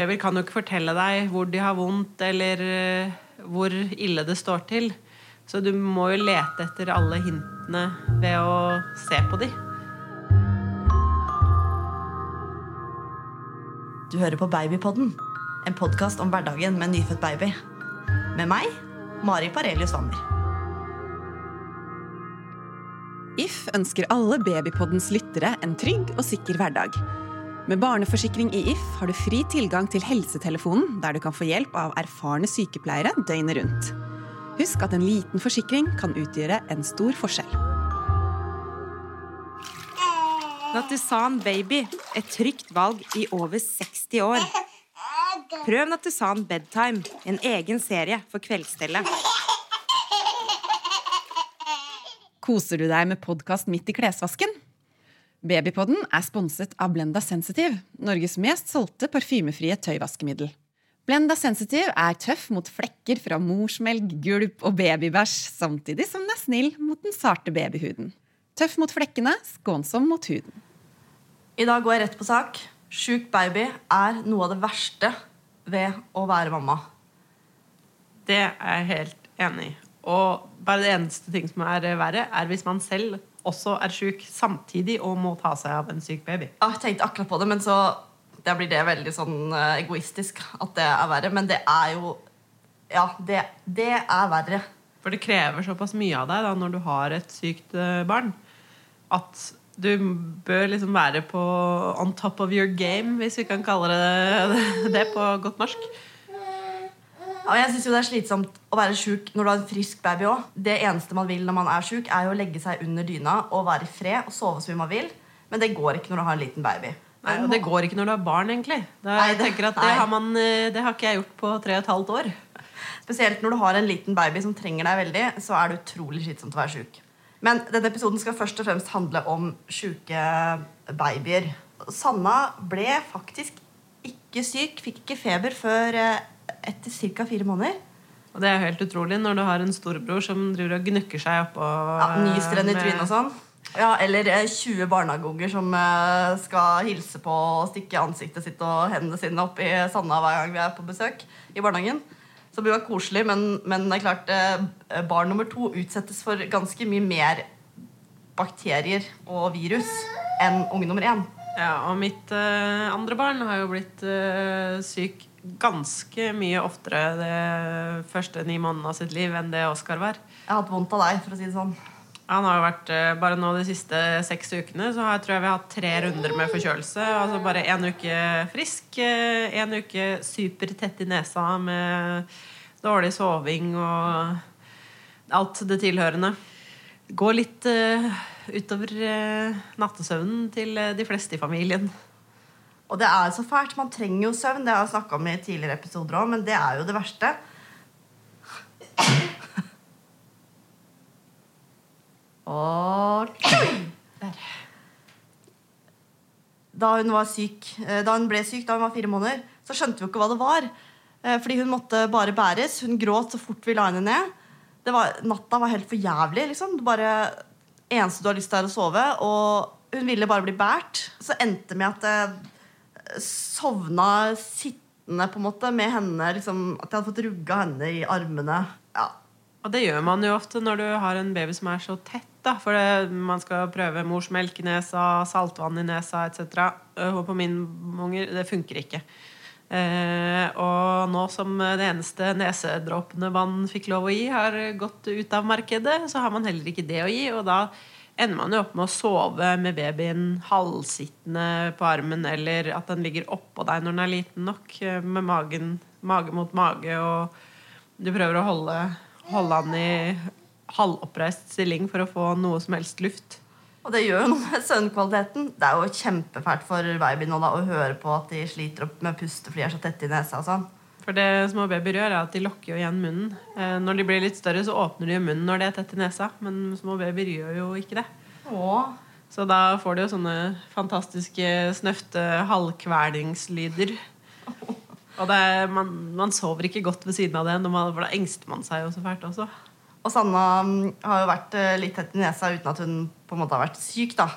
Babyer kan jo ikke fortelle deg hvor de har vondt, eller eh, hvor ille det står til. Så du må jo lete etter alle hintene ved å se på de. Du hører på Babypodden, en podkast om hverdagen med en nyfødt baby. Med meg, Mari Parelius Wammer. If ønsker alle Babypoddens lyttere en trygg og sikker hverdag. Med barneforsikring i If har du fri tilgang til helsetelefonen, der du kan få hjelp av erfarne sykepleiere døgnet rundt. Husk at en liten forsikring kan utgjøre en stor forskjell. Natusan Baby, et trygt valg i over 60 år. Prøv Natusan Bedtime, en egen serie for kveldsstellet. Koser du deg med podkast midt i klesvasken? Babypodden er sponset av Blenda Sensitive, Norges mest solgte parfymefrie tøyvaskemiddel. Blenda Sensitive er tøff mot flekker fra morsmelk, gulp og babybæsj, samtidig som den er snill mot den sarte babyhuden. Tøff mot flekkene, skånsom mot huden. I dag går jeg rett på sak. Sjuk baby er noe av det verste ved å være mamma. Det er jeg helt enig i. Og bare det eneste ting som er verre, er hvis man selv også er sjuk samtidig og må ta seg av en syk baby. Jeg tenkte akkurat på det, men så da blir det veldig sånn eh, egoistisk at det er verre. Men det er jo Ja, det, det er verre. For det krever såpass mye av deg da, når du har et sykt eh, barn, at du bør liksom være på on top of your game, hvis vi kan kalle det det på godt norsk. Jeg synes jo Det er slitsomt å være sjuk når du har en frisk baby òg. Det eneste man vil når man er sjuk, er jo å legge seg under dyna og være i fred og sove så mye man vil. Men det går ikke når du har en liten baby. Nei, og det går ikke når du har barn, egentlig. Det, Nei, jeg det- det har, man, eh, det har ikke jeg gjort på tre og et halvt år. Spesielt når du har en liten baby som trenger deg veldig, så er det utrolig slitsomt å være sjuk. Men denne episoden skal først og fremst handle om sjuke babyer. Sanna ble faktisk ikke syk, fikk ikke feber før eh, etter ca. fire måneder. Og det er helt utrolig når du har en storebror som driver og gnukker seg oppå Ja, Nyser henne i med- trynet og sånn. Ja, eller eh, 20 barnehageunger som eh, skal hilse på og stikke ansiktet sitt og hendene sine opp i sanda hver gang vi er på besøk i barnehagen. Så det blir jo koselig, men, men det er klart eh, barn nummer to utsettes for ganske mye mer bakterier og virus enn unge nummer én. Ja, og mitt uh, andre barn har jo blitt uh, syk ganske mye oftere det første ni månedene av sitt liv enn det Oskar var. Jeg har hatt vondt av deg, for å si det sånn. Han har jo vært, eh, Bare nå de siste seks ukene så har jeg tror jeg vi har hatt tre runder med forkjølelse. Altså Bare én uke frisk, én uke supertett i nesa med dårlig soving og alt det tilhørende. Går litt uh, utover uh, nattesøvnen til uh, de fleste i familien. Og det er så fælt. Man trenger jo søvn. Det har jeg snakka om i tidligere episoder òg, men det er jo det verste. Og Der. Da hun var syk, eh, da hun ble syk da hun var fire måneder, så skjønte vi jo ikke hva det var. Eh, Fordi hun måtte bare bæres. Hun gråt så fort vi la henne ned. Det var, natta var helt for jævlig. liksom. Det bare eneste du har lyst til, er å sove. Og hun ville bare bli båret. Så endte det med at jeg sovna sittende på en måte med henne. Liksom, at jeg hadde fått rugga henne i armene. Ja. Og det gjør man jo ofte når du har en baby som er så tett. da, For det, man skal prøve morsmelk i nesa, saltvann i nesa etc. Og på min unger det funker ikke. Eh, og nå som det eneste nesedråpene man fikk lov å gi, har gått ut av markedet, så har man heller ikke det å gi. Og da ender man jo opp med å sove med babyen halvsittende på armen, eller at den ligger oppå deg når den er liten nok, eh, med magen, mage mot mage, og du prøver å holde, holde han i halvoppreist stilling for å få noe som helst luft. Og det gjør jo noe med søvnkvaliteten. Det er jo kjempefælt for babyen da, å høre på at de sliter opp med puste fordi de er så tette i nesa. og sånn. For det små babyer gjør, er at de lukker jo igjen munnen. Eh, når de blir litt større, så åpner de munnen når de er tett i nesa. Men små babyer gjør jo ikke det. Åh. Så da får du jo sånne fantastiske snøfte halvkvelingslyder. Og det er, man, man sover ikke godt ved siden av det, man, for da engster man seg jo så fælt også. Og Sanna mm, har jo vært eh, litt tett i nesa uten at hun på en måte har vært syk. da.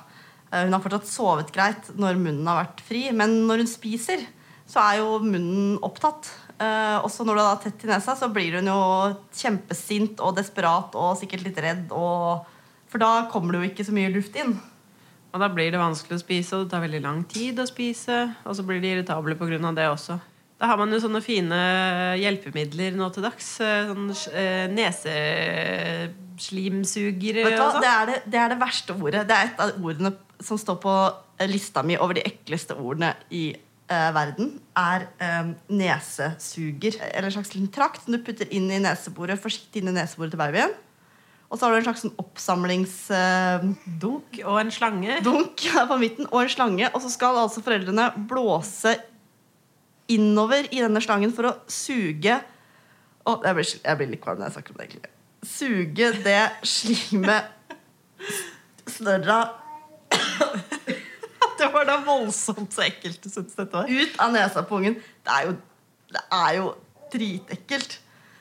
Eh, Hun har fortsatt sovet greit når munnen har vært fri, men når hun spiser, så er jo munnen opptatt. Eh, også når du er tett i nesa, så blir hun jo kjempesint og desperat og sikkert litt redd. Og, for da kommer det jo ikke så mye luft inn. Og da blir det vanskelig å spise, og det tar veldig lang tid å spise. Og så blir de irritable pga. det også. Da har man jo sånne fine hjelpemidler nå til dags. Eh, sånn eh, neseslimsugere og sånn. Det det, det er det verste ordet. Det er et av ordene som står på lista mi over de ekleste ordene i uh, verden. Er um, nesesuger. Eller en slags liten trakt som du putter inn i neseboret, forsiktig inn i neseboret til babyen. Og så har du en slags sånn oppsamlingsdunk Og en slange. Dunk på midten, og en slange. Og så skal altså foreldrene blåse innover i denne slangen for å suge Å, jeg, blir, jeg blir litt kvalm når jeg snakker om det. egentlig Suge det slimet snørra Det var da voldsomt så ekkelt du syntes dette var. ut av nesa på ungen. Det er jo, det er jo dritekkelt.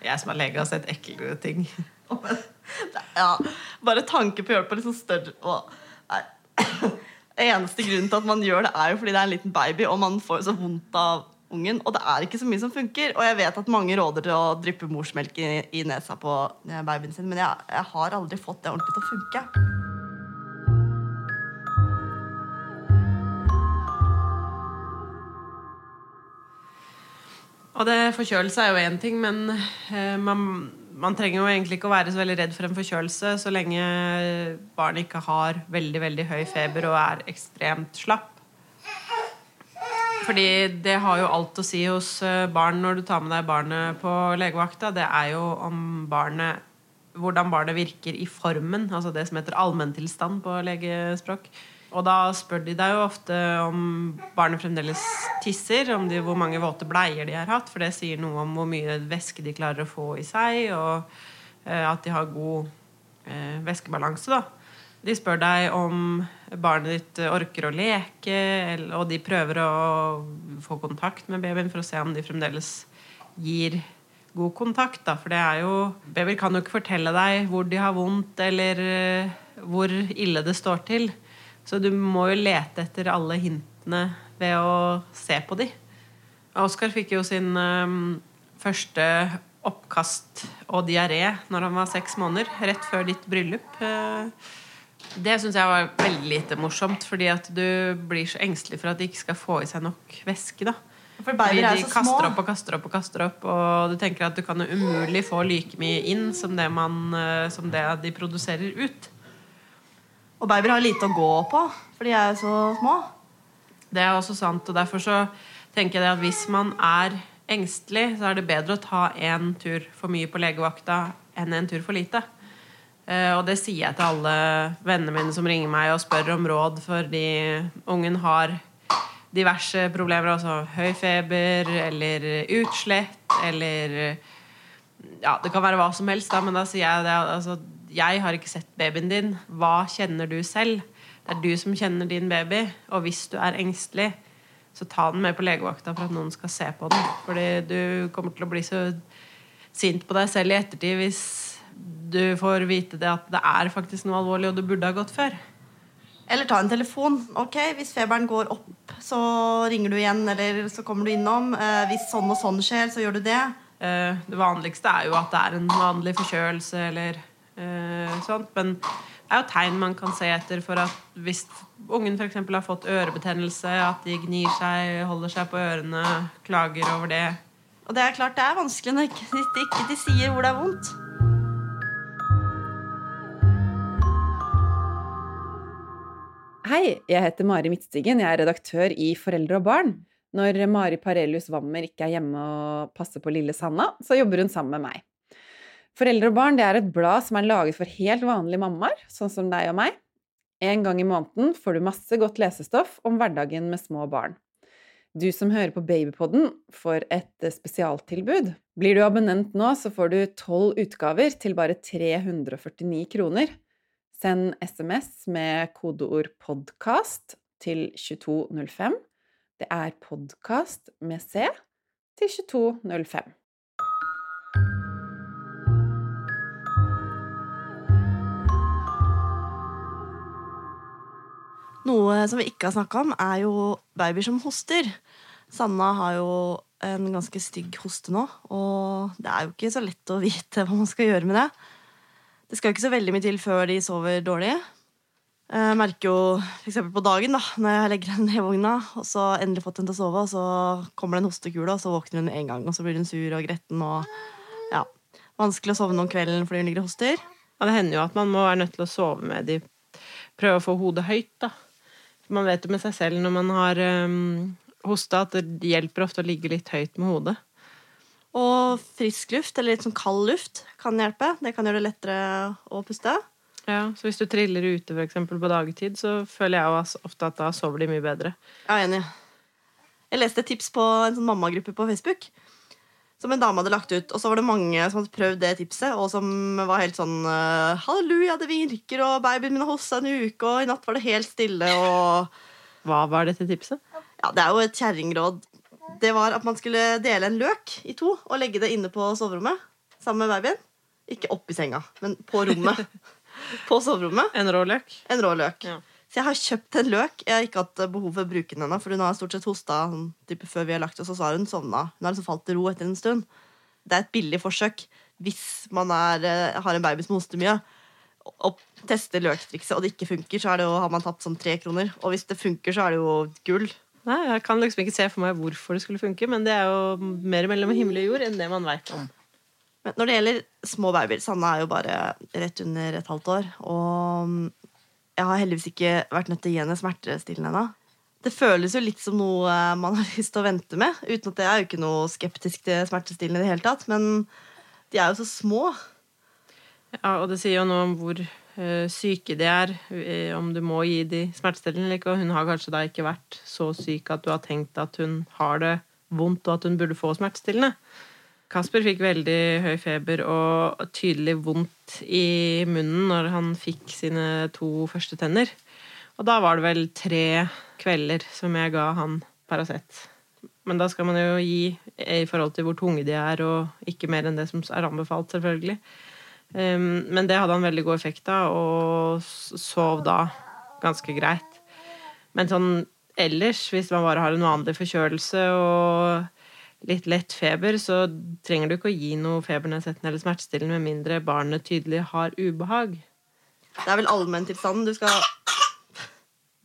Jeg som er lege, har sett eklere ting. Ja, bare tanke på å gjøre det på litt sånn større å, nei. Eneste grunnen til at man gjør det, er jo fordi det er en liten baby, og man får så vondt av ungen. Og det er ikke så mye som funker. Og jeg vet at mange råder til å dryppe morsmelk i, i nesa på eh, babyen sin, men jeg, jeg har aldri fått det ordentlig til å funke. Og det, forkjølelse er jo én ting, men eh, man, man trenger jo egentlig ikke å være så veldig redd for en forkjølelse så lenge barnet ikke har veldig veldig høy feber og er ekstremt slapp. Fordi det har jo alt å si hos eh, barn når du tar med deg barnet på legevakta. Det er jo om barnet hvordan barnet virker i formen, altså det som heter allmenntilstand på legespråk. Og da spør de deg jo ofte om barnet fremdeles tisser, om de, hvor mange våte bleier de har hatt, for det sier noe om hvor mye væske de klarer å få i seg, og eh, at de har god eh, væskebalanse. da. De spør deg om barnet ditt orker å leke, og de prøver å få kontakt med babyen for å se om de fremdeles gir god kontakt. Da. For det er jo Babyer kan jo ikke fortelle deg hvor de har vondt, eller eh, hvor ille det står til. Så du må jo lete etter alle hintene ved å se på de. Oskar fikk jo sin um, første oppkast og diaré når han var seks måneder, rett før ditt bryllup. Eh, det syns jeg var veldig lite morsomt, fordi at du blir så engstelig for at de ikke skal få i seg nok væske. da. For Fordi de små. kaster opp og kaster opp og kaster opp, og du tenker at du kan jo umulig få like mye inn som det, man, eh, som det de produserer ut. Og babyer har lite å gå på, for de er jo så små. Det er også sant, og derfor så tenker jeg at hvis man er engstelig, så er det bedre å ta en tur for mye på legevakta enn en tur for lite. Eh, og det sier jeg til alle vennene mine som ringer meg og spør om råd fordi ungen har diverse problemer, altså høy feber eller utslett eller Ja, det kan være hva som helst, da, men da sier jeg det altså, Jeg har ikke sett babyen din. Hva kjenner du selv? Det er du som kjenner din baby. Og hvis du er engstelig, så ta den med på legevakta for at noen skal se på den. Fordi du kommer til å bli så sint på deg selv i ettertid hvis du får vite det at det er faktisk noe alvorlig, og du burde ha gått før. Eller ta en telefon. Ok, Hvis feberen går opp, så ringer du igjen, eller så kommer du innom. Eh, hvis sånn og sånn skjer, så gjør du det. Eh, Det vanligste er jo at det er en vanlig forkjølelse eller sånt. Men det er jo tegn man kan se etter for at hvis ungen f.eks. har fått ørebetennelse, at de gnir seg, holder seg på ørene, klager over det. Og det er klart det er vanskelig når ikke, de ikke de sier hvor det er vondt. Hei, jeg heter Mari Midtstigen. Jeg er redaktør i Foreldre og barn. Når Mari Parelius Wammer ikke er hjemme og passer på lille Sanna, så jobber hun sammen med meg. Foreldre og barn det er et blad som er laget for helt vanlige mammaer, sånn som deg og meg. En gang i måneden får du masse godt lesestoff om hverdagen med små barn. Du som hører på Babypodden, får et spesialtilbud. Blir du abonnent nå, så får du tolv utgaver til bare 349 kroner. Send SMS med kodeord 'podkast' til 2205. Det er 'podkast' med C til 2205. Noe som vi ikke har snakka om, er jo babyer som hoster. Sanna har jo en ganske stygg hoste nå, og det er jo ikke så lett å vite hva man skal gjøre med det. Det skal jo ikke så veldig mye til før de sover dårlig. Jeg merker jo f.eks. på dagen, da, når jeg legger henne i vogna, og så endelig fått henne til å sove, og så kommer det en hostekule, og så våkner hun en gang, og så blir hun sur og gretten og ja, vanskelig å sovne om kvelden fordi hun ligger og hoster. Ja, det hender jo at man må være nødt til å sove med de Prøve å få hodet høyt, da. Man vet jo med seg selv når man har um, hosta, at det hjelper ofte å ligge litt høyt med hodet. Og frisk luft, eller litt sånn kald luft, kan hjelpe. Det kan gjøre det lettere å puste. Ja, Så hvis du triller ute for eksempel, på dagtid, så føler jeg ofte at da sover de mye bedre. Jeg er enig. Jeg leste et tips på en sånn mammagruppe på Facebook som en dame hadde lagt ut. Og så var det mange som hadde prøvd det tipset, og som var helt sånn uh, Halleluja, det virker, og babyen min har hosta en uke, og i natt var det helt stille, og Hva var dette tipset? Ja, Det er jo et kjerringråd. Det var at man skulle dele en løk i to og legge det inne på soverommet sammen med babyen. Ikke oppi senga, men på rommet. på soverommet. En rå løk? En rå løk. Ja. Så jeg har kjøpt en løk. Jeg har ikke hatt behov for å bruke den ennå, for hun har stort sett hosta sånn, før vi har lagt oss, og så har hun sovna. Hun har liksom falt til ro etter en stund. Det er et billig forsøk hvis man er, eh, har en baby som hoster mye. Og tester løktrikset, og det ikke funker, så det jo, har man tapt sånn tre kroner. Og hvis det funker, så er det jo gull. Nei, Jeg kan liksom ikke se for meg hvorfor det skulle funke, men det er jo mer mellom himmel og jord enn det man veit om. Men når det gjelder små babyer Sanne er jo bare rett under et halvt år. Og jeg har heldigvis ikke vært nødt til å gi henne smertestillende ennå. Det føles jo litt som noe eh, man har lyst til å vente med. Uten at jeg er jo ikke noe skeptisk til smertestillende i det hele tatt. Men de er jo så små. Ja, og det sier jo noe om hvor uh, syke de er, uh, om du må gi de smertestillende eller ikke. Og hun har kanskje da ikke vært så syk at du har tenkt at hun har det vondt, og at hun burde få smertestillende. Kasper fikk veldig høy feber og tydelig vondt i munnen når han fikk sine to første tenner. Og da var det vel tre kvelder som jeg ga han Paracet. Men da skal man jo gi i forhold til hvor tunge de er, og ikke mer enn det som er anbefalt, selvfølgelig. Um, men det hadde han veldig god effekt av, og sov da ganske greit. Men sånn ellers, hvis man bare har en vanlig forkjølelse og litt lett feber, så trenger du ikke å gi noe febernedsettende eller smertestillende med mindre barnet tydelig har ubehag. Det er vel allmenntilstanden du skal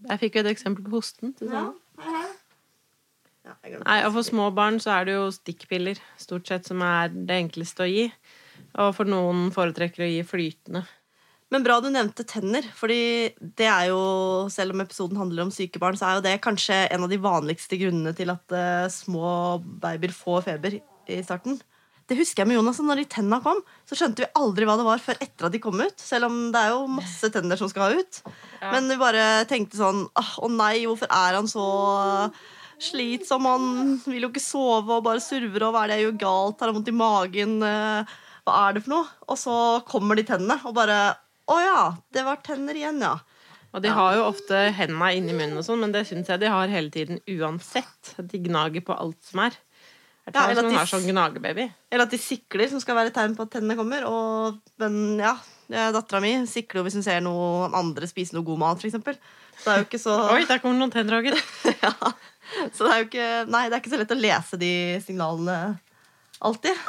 Jeg fikk jo et eksempel på hosten. Ja. Nei, og For små barn så er det jo stikkpiller stort sett som er det enkleste å gi. Og for noen foretrekker å gi flytende. Men bra du nevnte tenner, fordi det er jo, selv om episoden handler om syke barn, så er jo det kanskje en av de vanligste grunnene til at uh, små babyer får feber i starten. Det husker jeg med Jonas, når de tenna kom, så skjønte vi aldri hva det var før etter at de kom ut. Selv om det er jo masse tenner som skal ha ut. Ja. Men vi bare tenkte sånn Å nei, hvorfor er han så slitsom? Han vil jo ikke sove og bare surver, og hva er det jeg gjør galt? Har han vondt i magen? Eh, hva er det for noe? Og så kommer de tennene, og bare å ja, det var tenner igjen, ja. Og de har jo ofte hendene inni munnen, og sånn, men det syns jeg de har hele tiden uansett. De gnager på alt som er. Ja, eller at de sånn gnagebaby. Eller at de sikler, som skal være tegn på at tennene kommer. Og men, ja, dattera mi sikler jo hvis hun ser noen andre spise noe god mat, f.eks. Så det er jo ikke så Oi, der kommer noen tenner, Roger. ja. Så det er jo ikke Nei, det er ikke så lett å lese de signalene alltid.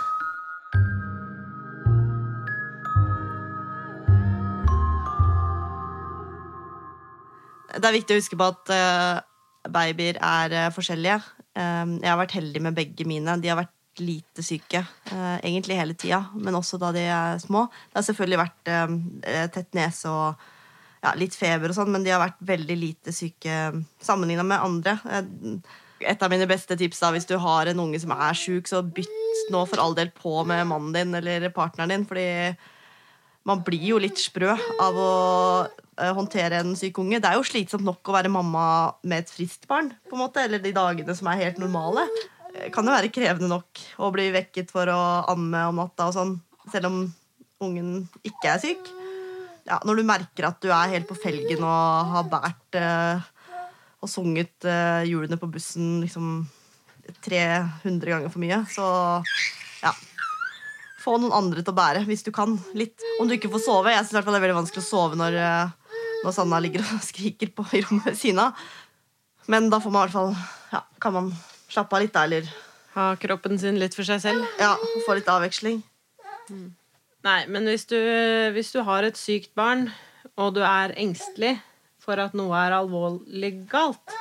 Det er viktig å huske på at uh, babyer er uh, forskjellige. Um, jeg har vært heldig med begge mine. De har vært lite syke uh, egentlig hele tida, men også da de er små. Det har selvfølgelig vært tett nese og ja, litt feber og sånn, men de har vært veldig lite syke sammenligna med andre. Et av mine beste tips da, hvis du har en unge som er sjuk, så bytt nå for all del på med mannen din eller partneren din, fordi man blir jo litt sprø av å Eh, håndtere en syk unge. Det er jo slitsomt nok å være mamma med et friskt barn, på en måte, eller de dagene som er helt normale. Eh, kan jo være krevende nok å bli vekket for å amme om natta, og sånn, selv om ungen ikke er syk. Ja, når du merker at du er helt på felgen og har båret uh, og sunget uh, hjulene på bussen liksom 300 ganger for mye, så ja få noen andre til å bære hvis du kan. Litt. Om du ikke får sove. Jeg synes det er veldig vanskelig å sove når, når Sanna ligger og skriker på i rommet ved siden av. Men da får man i hvert fall ja, kan man slappe av litt, da. Eller Ha kroppen sin litt for seg selv. ja, få litt avveksling. Nei, men hvis du, hvis du har et sykt barn, og du er engstelig for at noe er alvorlig galt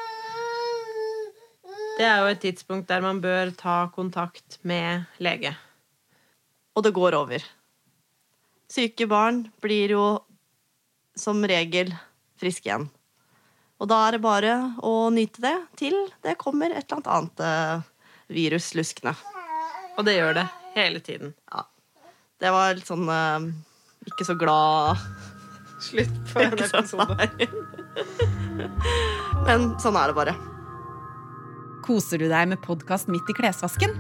Det er jo et tidspunkt der man bør ta kontakt med lege. Og det går over. Syke barn blir jo som regel friske igjen. Og da er det bare å nyte det til det kommer et eller annet eh, virus luskende. Og det gjør det hele tiden. Det var litt sånn eh, ikke så glad Slutt på en Ikke episode. Men sånn er det bare. Koser du deg med podkast midt i klesvasken?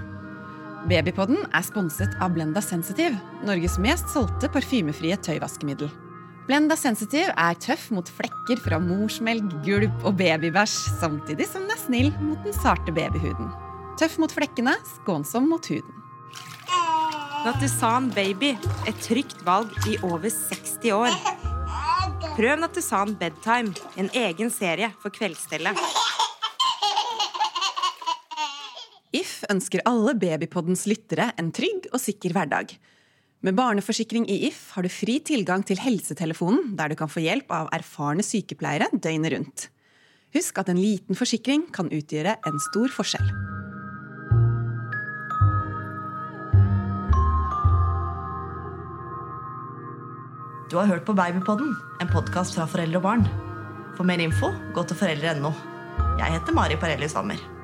Babypodden er sponset av Blenda Sensitive, Norges mest solgte parfymefrie tøyvaskemiddel. Blenda Sensitive er tøff mot flekker fra morsmelk, gulp og babybæsj, samtidig som den er snill mot den sarte babyhuden. Tøff mot flekkene, skånsom mot huden. Nattusan Baby, et trygt valg i over 60 år. Prøv Nattusan Bedtime, en egen serie for kveldsstellet. If ønsker alle Babypoddens lyttere en trygg og sikker hverdag. Med barneforsikring i If har du fri tilgang til helsetelefonen, der du kan få hjelp av erfarne sykepleiere døgnet rundt. Husk at en liten forsikring kan utgjøre en stor forskjell. Du har hørt på Babypodden, en podkast fra foreldre og barn. For mer info, gå til foreldre.no. Jeg heter Mari Parelli Sommer.